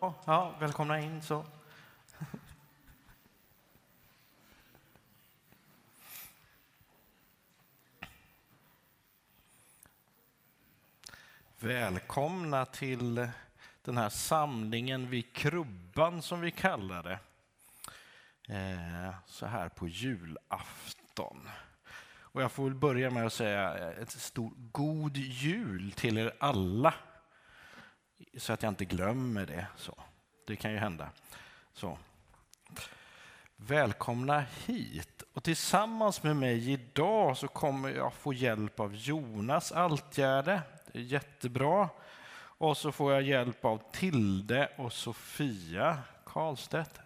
Ja, välkomna in. så. Välkomna till den här samlingen vid krubban som vi kallar det. Eh, så här på julafton. Och jag får väl börja med att säga ett stort god jul till er alla. Så att jag inte glömmer det. Så. Det kan ju hända. Så. Välkomna hit. Och tillsammans med mig idag så kommer jag få hjälp av Jonas Altgärde. Det är jättebra. Och så får jag hjälp av Tilde och Sofia Karlstedt.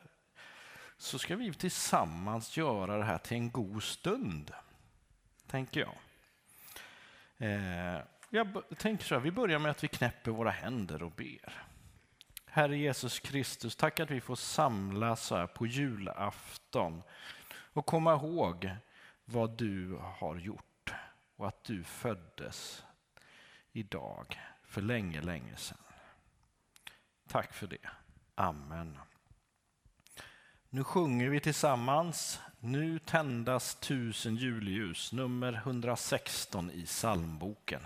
Så ska vi tillsammans göra det här till en god stund, tänker jag. Eh, jag tänker så här, vi börjar med att vi knäpper våra händer och ber. Herre Jesus Kristus, tack att vi får samlas här på julafton och komma ihåg vad du har gjort och att du föddes idag för länge, länge sedan. Tack för det. Amen. Nu sjunger vi tillsammans Nu tändas tusen julljus, nummer 116 i psalmboken.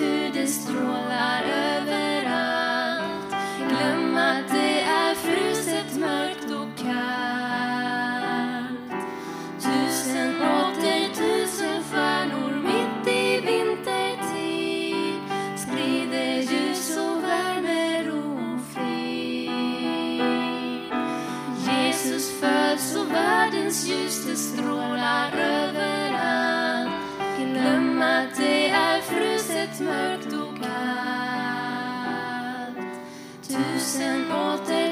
Hur det strålar Tusen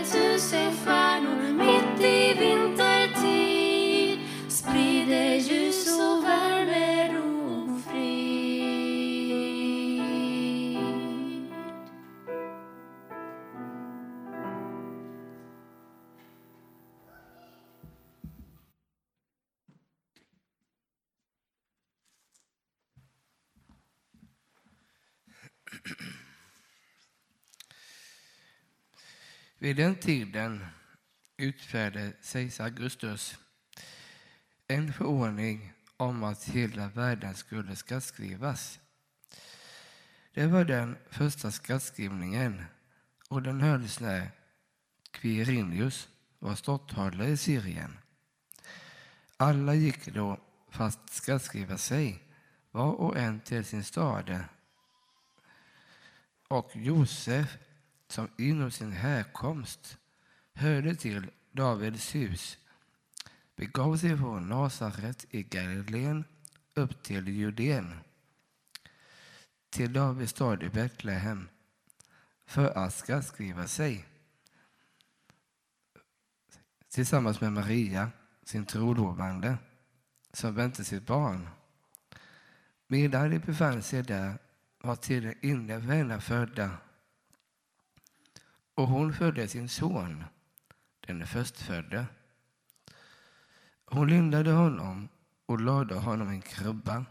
Vid den tiden utfärdade kejsar Augustus en förordning om att hela världen skulle skattskrivas. Det var den första skattskrivningen och den hölls när Quirinius var ståthållare i Syrien. Alla gick då fast skattskriva sig, var och en till sin stad. Och Josef, som inom sin härkomst hörde till Davids hus, begav sig från Nasaret i Galileen upp till Judeen, till Davids stad i Betlehem, för att skattskriva sig tillsammans med Maria, sin trolovande, som väntade sitt barn. Medan de befann sig där var tiden inne för henne födda. Och hon födde sin son, den förstfödde. Hon lindade honom och lade honom i en krubba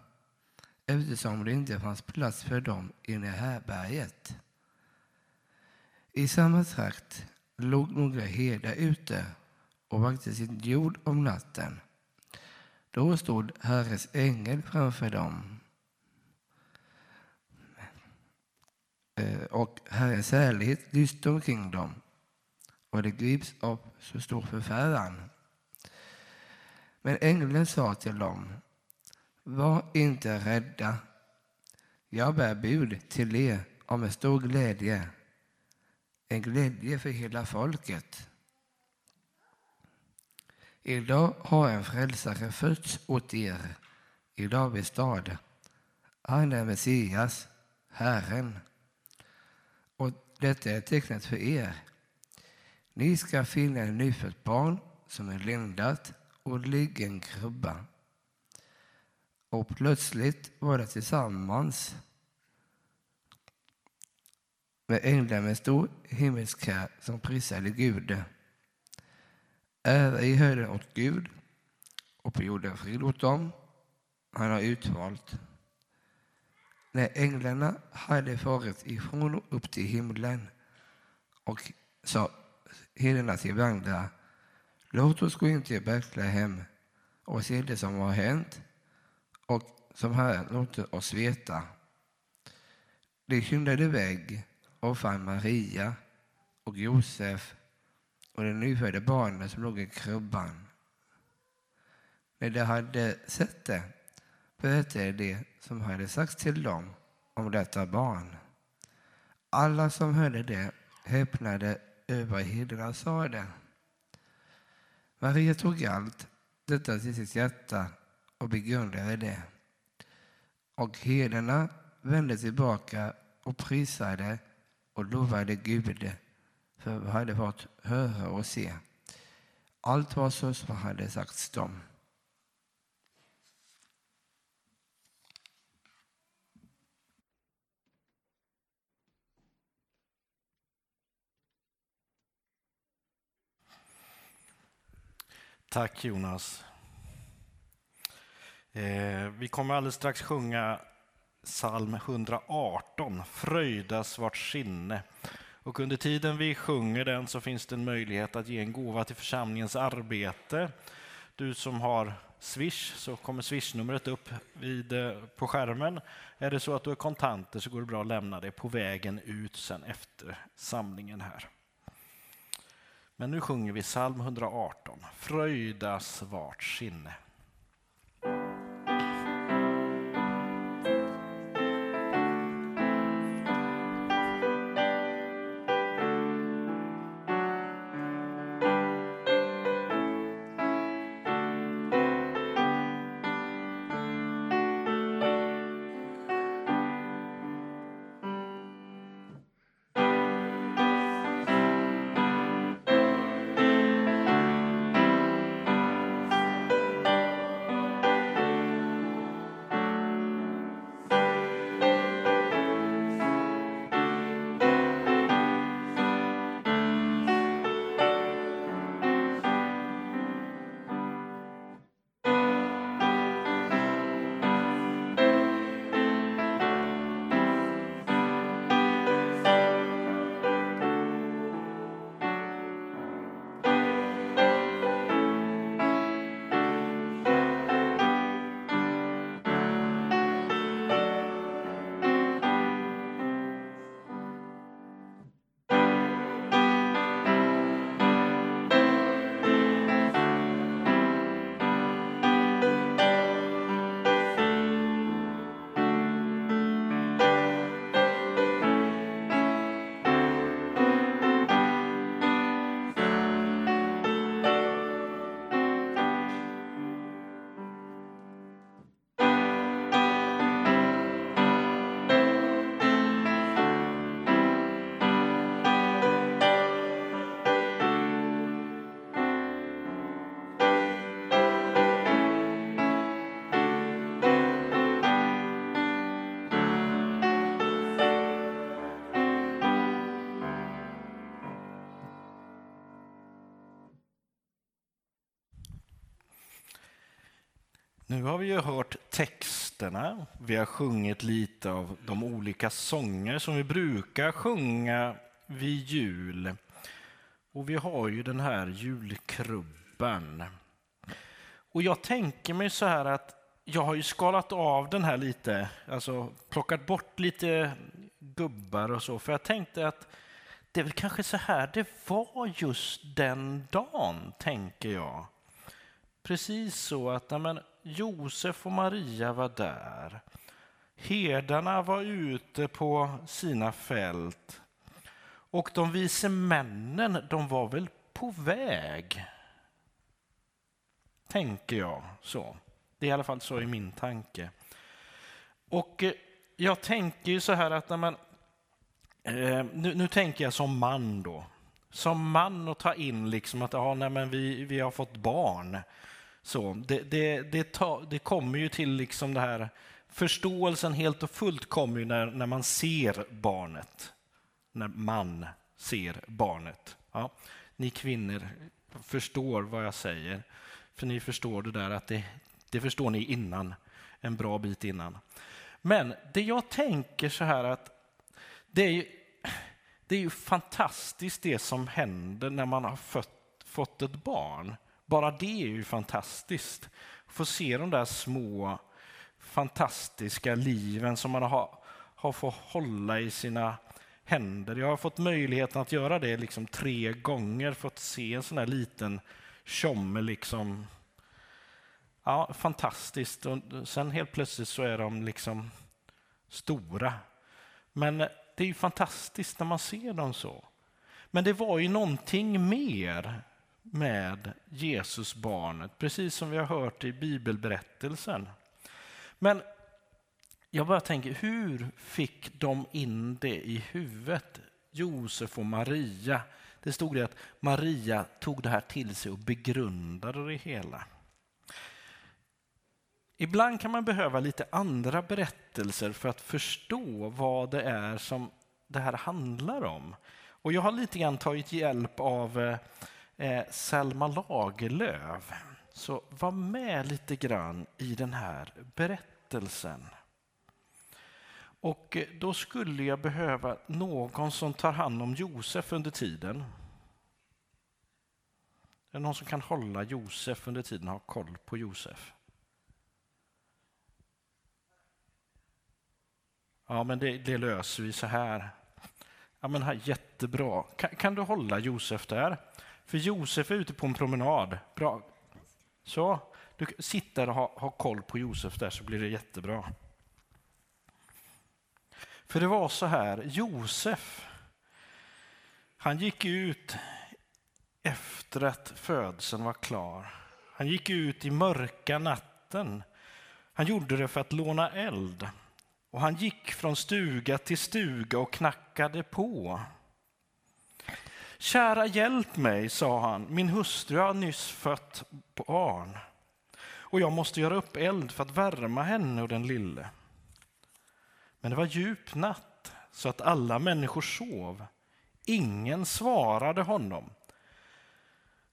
eftersom det inte fanns plats för dem inne i härbärget. I samma trakt låg några herdar ute och vakte sin jord om natten. Då stod Herrens ängel framför dem. Eh, och Herrens härlighet lyste omkring dem och de grips av så stor förfäran. Men ängeln sa till dem, var inte rädda. Jag bär bud till er om en stor glädje, en glädje för hela folket. Idag har en frälsare fötts åt er i Davids stad. Han är Messias, Herren. Detta är tecknet för er. Ni ska finna ett nyfött barn som är lindat och ligger i en krubba. Och plötsligt var det tillsammans med änglar med stor himmelskär som prisade Gud. Ära i höjden åt Gud och på jorden frid åt dem han har utvalt. När änglarna hade farit ifrån och upp till himlen och sa herdarna till varandra Låt oss gå in till Betlehem och se det som har hänt och som Herren låter oss veta. De skyndade iväg och fann Maria och Josef och det nyfödda barnet som låg i krubban. När de hade sett det berättade det som hade sagts till dem om detta barn. Alla som hörde det häpnade över vad herdarna sade. Maria tog allt detta till sitt hjärta och begrundade det. Och herdarna vände tillbaka och prisade och lovade Gud för vad hade fått höra och se Allt var så som hade sagts dem. Tack Jonas. Eh, vi kommer alldeles strax sjunga psalm 118, Fröjdas vart sinne. Och under tiden vi sjunger den så finns det en möjlighet att ge en gåva till församlingens arbete. Du som har Swish så kommer Swish-numret upp vid, eh, på skärmen. Är det så att du har kontanter så går det bra att lämna det på vägen ut sen efter samlingen här. Men nu sjunger vi psalm 118, Fröjdas vart sinne. Nu har vi ju hört texterna, vi har sjungit lite av de olika sånger som vi brukar sjunga vid jul. Och vi har ju den här julkrubban. Och jag tänker mig så här att jag har ju skalat av den här lite, alltså plockat bort lite gubbar och så, för jag tänkte att det är väl kanske så här det var just den dagen, tänker jag. Precis så att men, Josef och Maria var där. Herdarna var ute på sina fält. Och de vise männen, de var väl på väg? Tänker jag så. Det är i alla fall så i min tanke. Och eh, jag tänker ju så här att när man... Eh, nu, nu, tänker jag som man då. Som man och ta in liksom att ja, nej, men vi, vi har fått barn. Så, det, det, det, ta, det kommer ju till liksom det här, förståelsen helt och fullt kommer ju när, när man ser barnet. När man ser barnet. Ja, ni kvinnor förstår vad jag säger, för ni förstår det där att det, det förstår ni innan, en bra bit innan. Men det jag tänker så här att det är ju, det är ju fantastiskt det som händer när man har fött, fått ett barn. Bara det är ju fantastiskt. Få se de där små fantastiska liven som man har, har fått hålla i sina händer. Jag har fått möjligheten att göra det liksom tre gånger, fått se en sån här liten tjomme liksom. Ja, fantastiskt. Och sen helt plötsligt så är de liksom stora. Men det är ju fantastiskt när man ser dem så. Men det var ju någonting mer med Jesusbarnet, precis som vi har hört i bibelberättelsen. Men jag bara tänker, hur fick de in det i huvudet, Josef och Maria, Det stod det att Maria tog det här till sig och begrundade det hela. Ibland kan man behöva lite andra berättelser för att förstå vad det är som det här handlar om. Och jag har lite grann tagit hjälp av eh, Eh, Selma Lagerlöf. Så var med lite grann i den här berättelsen. Och eh, då skulle jag behöva någon som tar hand om Josef under tiden. Är det någon som kan hålla Josef under tiden och ha koll på Josef? Ja, men det, det löser vi så här. Ja, men här, jättebra. Kan, kan, du hålla Josef där? För Josef är ute på en promenad. Bra. Så, du sitter och har, har koll på Josef där så blir det jättebra. För det var så här, Josef, han gick ut efter att födseln var klar. Han gick ut i mörka natten. Han gjorde det för att låna eld. Och han gick från stuga till stuga och knackade på. Kära hjälp mig, sa han, min hustru har nyss fött barn och jag måste göra upp eld för att värma henne och den lille. Men det var djup natt så att alla människor sov. Ingen svarade honom.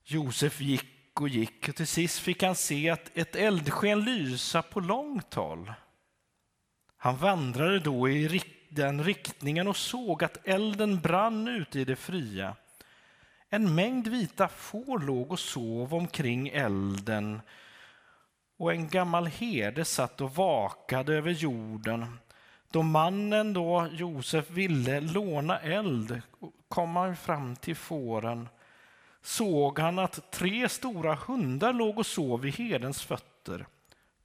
Josef gick och gick och till sist fick han se att ett eldsken lysa på långt håll. Han vandrade då i den riktningen och såg att elden brann ute i det fria. En mängd vita får låg och sov omkring elden och en gammal herde satt och vakade över jorden. Då mannen då, Josef, ville låna eld kom han fram till fåren såg han att tre stora hundar låg och sov vid herdens fötter.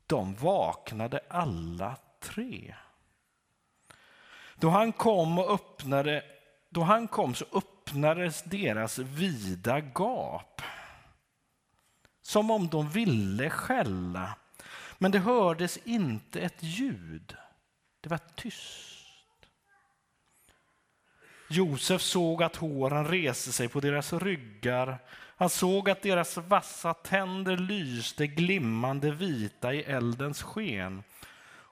De vaknade alla tre. Då han kom och öppnade, då han kom så öppnades deras vida gap. Som om de ville skälla, men det hördes inte ett ljud. Det var tyst. Josef såg att håren reste sig på deras ryggar. Han såg att deras vassa tänder lyste glimmande vita i eldens sken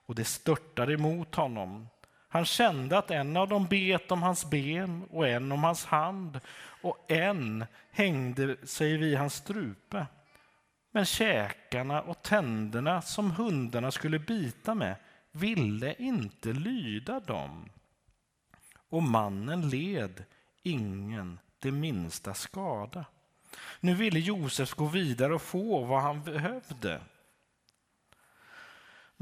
och det störtade emot honom. Han kände att en av dem bet om hans ben och en om hans hand och en hängde sig vid hans strupe. Men käkarna och tänderna som hundarna skulle bita med ville inte lyda dem. Och mannen led ingen det minsta skada. Nu ville Josef gå vidare och få vad han behövde.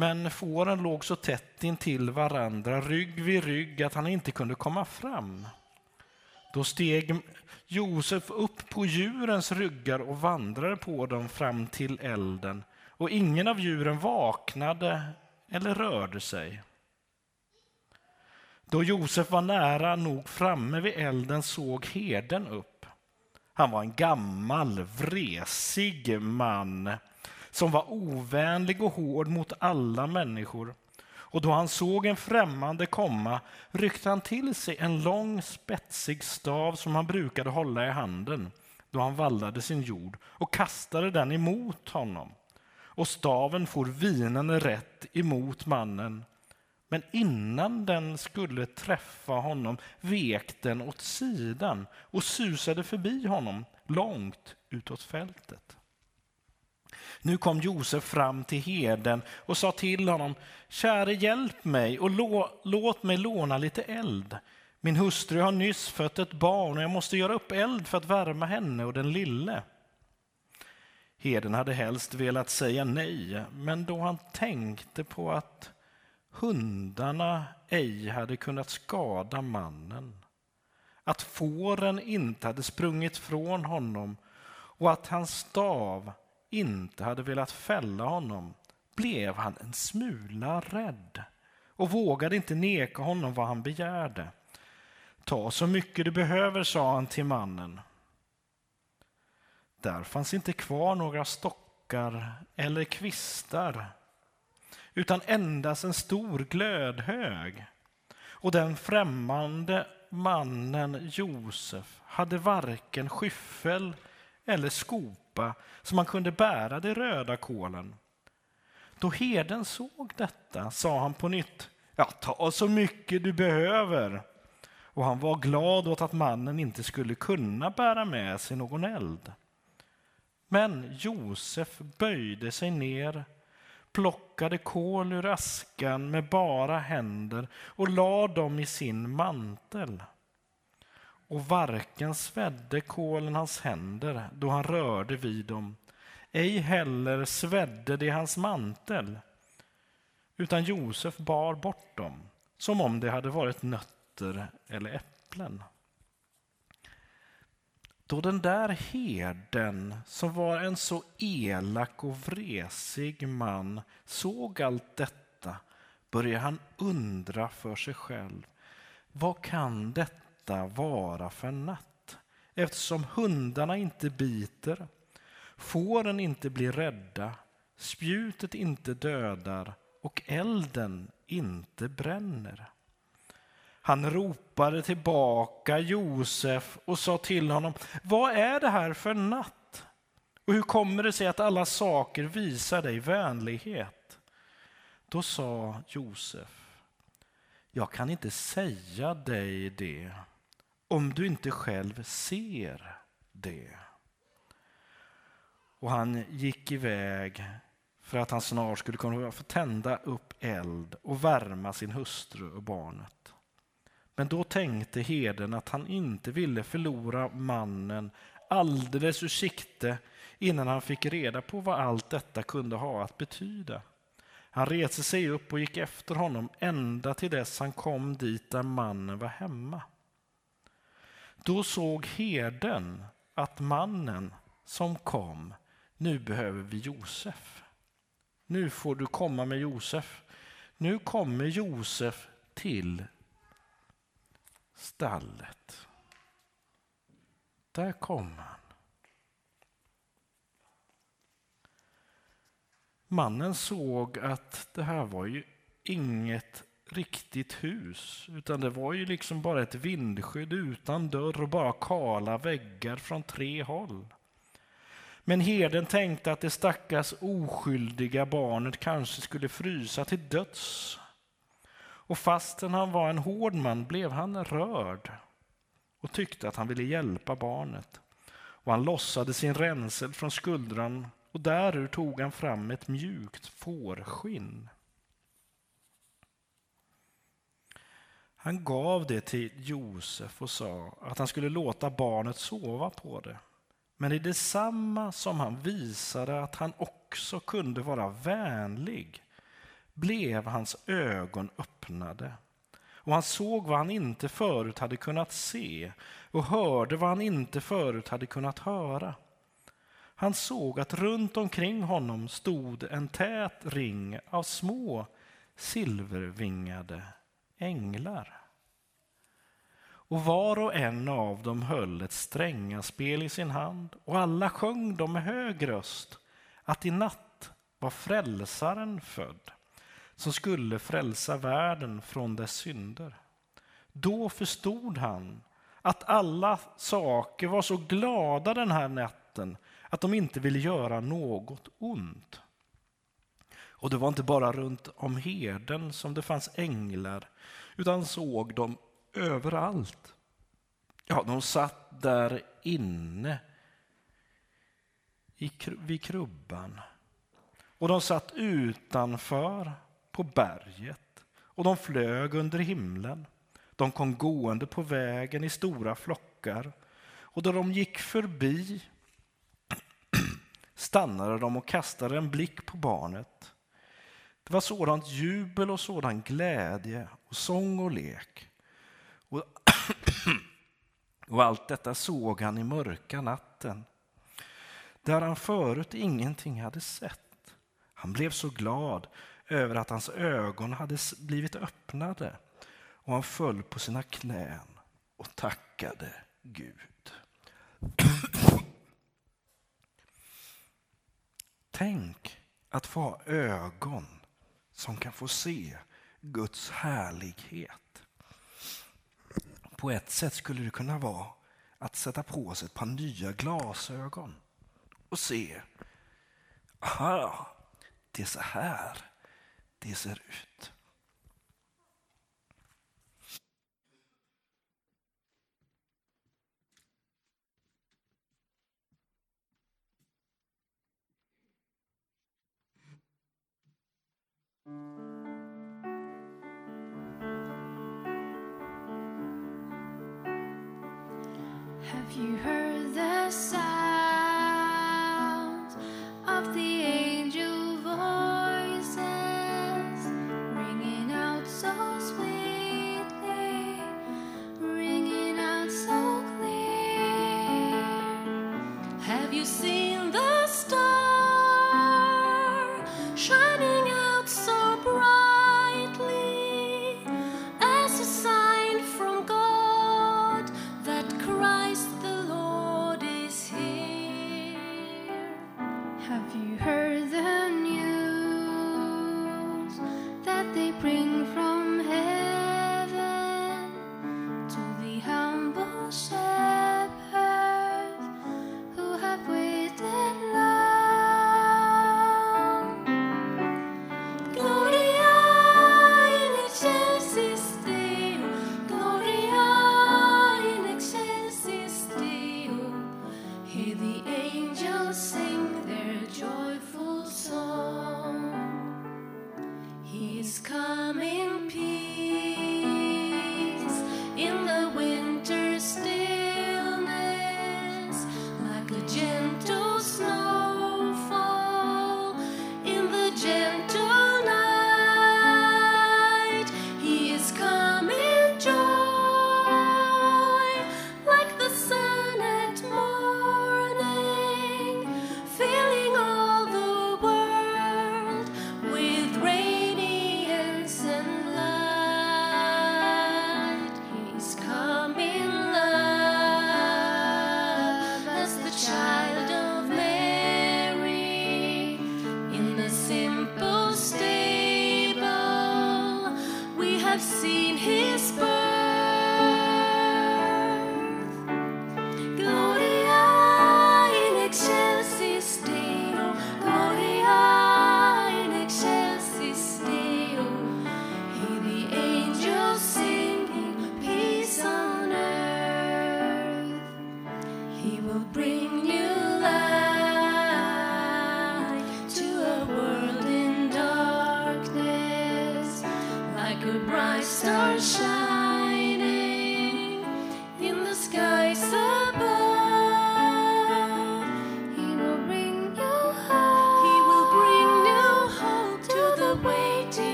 Men fåren låg så tätt intill varandra, rygg vid rygg, att han inte kunde komma fram. Då steg Josef upp på djurens ryggar och vandrade på dem fram till elden, och ingen av djuren vaknade eller rörde sig. Då Josef var nära nog framme vid elden såg herden upp. Han var en gammal, vresig man som var ovänlig och hård mot alla människor. Och då han såg en främmande komma ryckte han till sig en lång spetsig stav som han brukade hålla i handen då han vallade sin jord och kastade den emot honom. Och staven for vinande rätt emot mannen. Men innan den skulle träffa honom vek den åt sidan och susade förbi honom långt utåt fältet. Nu kom Josef fram till herden och sa till honom, käre hjälp mig och låt mig låna lite eld. Min hustru har nyss fött ett barn och jag måste göra upp eld för att värma henne och den lille. Herden hade helst velat säga nej, men då han tänkte på att hundarna ej hade kunnat skada mannen, att fåren inte hade sprungit från honom och att hans stav inte hade velat fälla honom blev han en smula rädd och vågade inte neka honom vad han begärde. Ta så mycket du behöver, sa han till mannen. Där fanns inte kvar några stockar eller kvistar utan endast en stor glödhög. Och den främmande mannen Josef hade varken skyffel eller skopa så man kunde bära de röda kolen. Då herden såg detta sa han på nytt, ja, ta så mycket du behöver. Och han var glad åt att mannen inte skulle kunna bära med sig någon eld. Men Josef böjde sig ner, plockade kol ur askan med bara händer och lade dem i sin mantel. Och varken svedde kolen hans händer då han rörde vid dem, ej heller svedde det hans mantel, utan Josef bar bort dem som om det hade varit nötter eller äpplen. Då den där herden, som var en så elak och vresig man, såg allt detta började han undra för sig själv. Vad kan detta vara för natt? Eftersom hundarna inte biter, fåren inte blir rädda, spjutet inte dödar och elden inte bränner. Han ropade tillbaka Josef och sa till honom, vad är det här för natt? Och hur kommer det sig att alla saker visar dig vänlighet? Då sa Josef, jag kan inte säga dig det om du inte själv ser det. Och han gick iväg för att han snart skulle kunna få tända upp eld och värma sin hustru och barnet. Men då tänkte herden att han inte ville förlora mannen alldeles ur sikte innan han fick reda på vad allt detta kunde ha att betyda. Han reste sig upp och gick efter honom ända till dess han kom dit där mannen var hemma. Då såg herden att mannen som kom, nu behöver vi Josef. Nu får du komma med Josef. Nu kommer Josef till stallet. Där kom han. Mannen såg att det här var ju inget riktigt hus, utan det var ju liksom bara ett vindskydd utan dörr och bara kala väggar från tre håll. Men herden tänkte att det stackars oskyldiga barnet kanske skulle frysa till döds och fastän han var en hård man blev han rörd och tyckte att han ville hjälpa barnet. Och han lossade sin ränsel från skuldran och därur tog han fram ett mjukt fårskinn. Han gav det till Josef och sa att han skulle låta barnet sova på det. Men i detsamma som han visade att han också kunde vara vänlig blev hans ögon öppnade och han såg vad han inte förut hade kunnat se och hörde vad han inte förut hade kunnat höra. Han såg att runt omkring honom stod en tät ring av små silvervingade änglar. Och var och en av dem höll ett strängaspel i sin hand och alla sjöng de med hög röst att i natt var frälsaren född som skulle frälsa världen från dess synder. Då förstod han att alla saker var så glada den här natten att de inte ville göra något ont. Och det var inte bara runt om herden som det fanns änglar, utan såg dem överallt. Ja, de satt där inne vid krubban. Och de satt utanför på berget och de flög under himlen. De kom gående på vägen i stora flockar och då de gick förbi stannade de och kastade en blick på barnet. Det var sådant jubel och sådan glädje och sång och lek. Och, och allt detta såg han i mörka natten, där han förut ingenting hade sett. Han blev så glad över att hans ögon hade blivit öppnade och han föll på sina knän och tackade Gud. Tänk att få ha ögon som kan få se Guds härlighet. på ett sätt skulle det kunna vara att sätta på sig ett par nya glasögon och se, aha, det är så här det ser ut. Have you heard the sound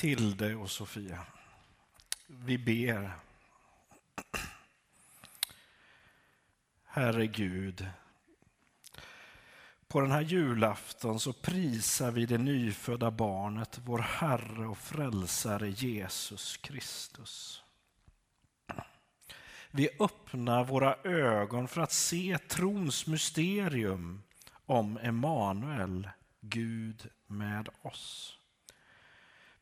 Tilde och Sofia. Vi ber. Herre Gud, på den här julafton så prisar vi det nyfödda barnet, vår Herre och Frälsare Jesus Kristus. Vi öppnar våra ögon för att se trons mysterium om Emanuel, Gud med oss.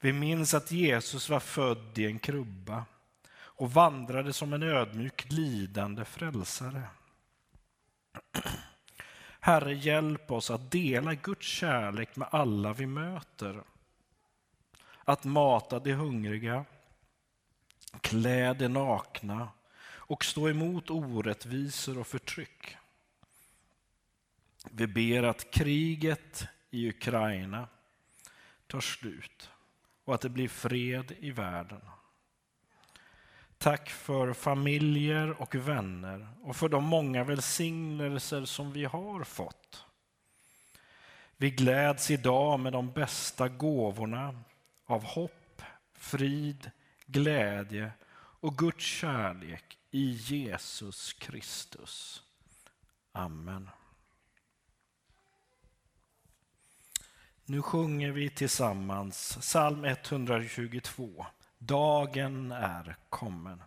Vi minns att Jesus var född i en krubba och vandrade som en ödmjuk lidande frälsare. Herre, hjälp oss att dela Guds kärlek med alla vi möter. att mata de hungriga, klä de nakna och stå emot orättvisor och förtryck. Vi ber att kriget i Ukraina tar slut och att det blir fred i världen. Tack för familjer och vänner och för de många välsignelser som vi har fått. Vi gläds idag med de bästa gåvorna av hopp, frid, glädje och Guds kärlek i Jesus Kristus. Amen. Nu sjunger vi tillsammans psalm 122. Dagen är kommen.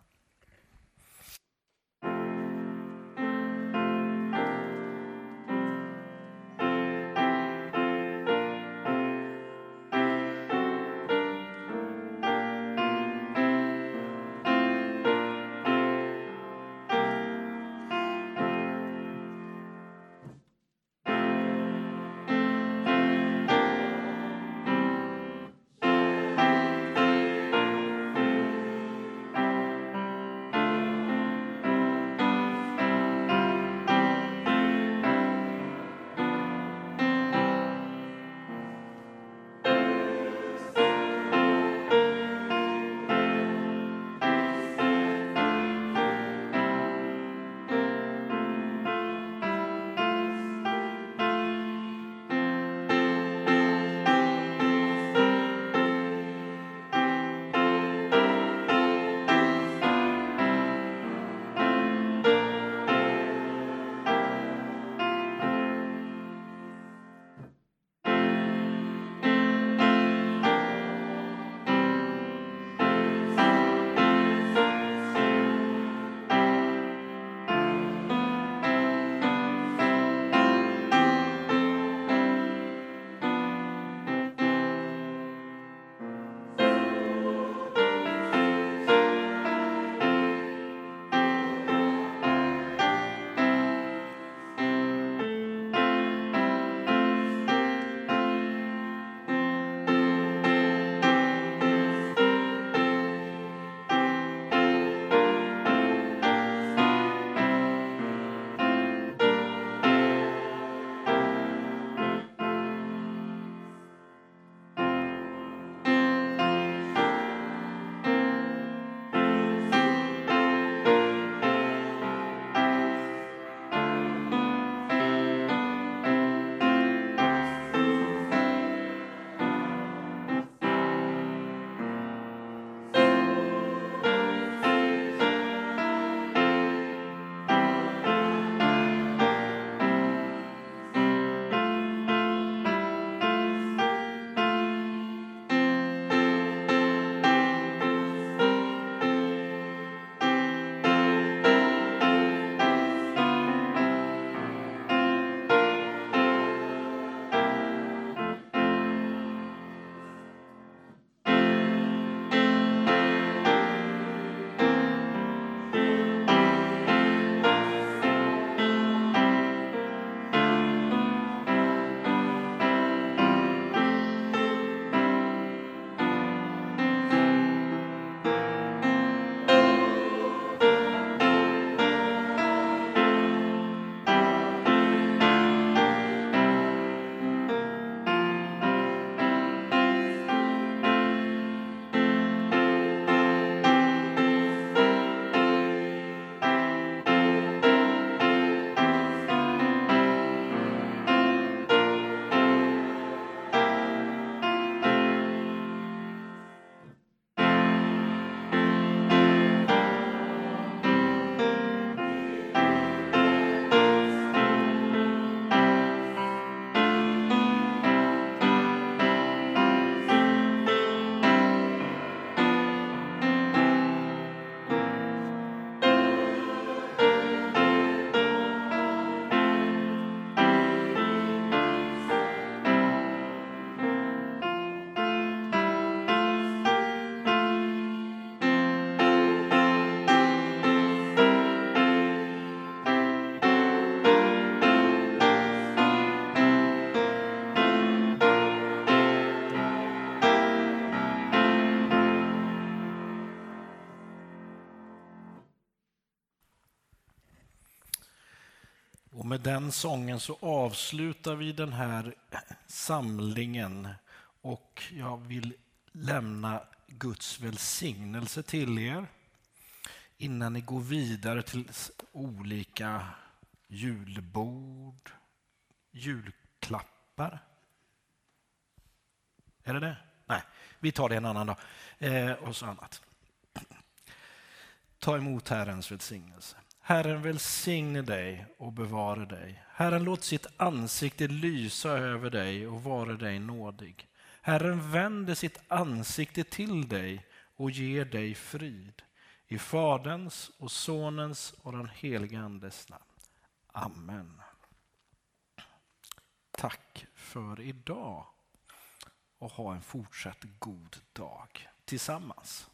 Med den sången så avslutar vi den här samlingen och jag vill lämna Guds välsignelse till er innan ni går vidare till olika julbord, julklappar. Är det det? Nej, vi tar det en annan dag. Eh, och så annat. Ta emot Herrens välsignelse. Herren välsigne dig och bevare dig. Herren låt sitt ansikte lysa över dig och vara dig nådig. Herren vänder sitt ansikte till dig och ger dig frid. I Faderns och Sonens och den helige Andes namn. Amen. Tack för idag och ha en fortsatt god dag tillsammans.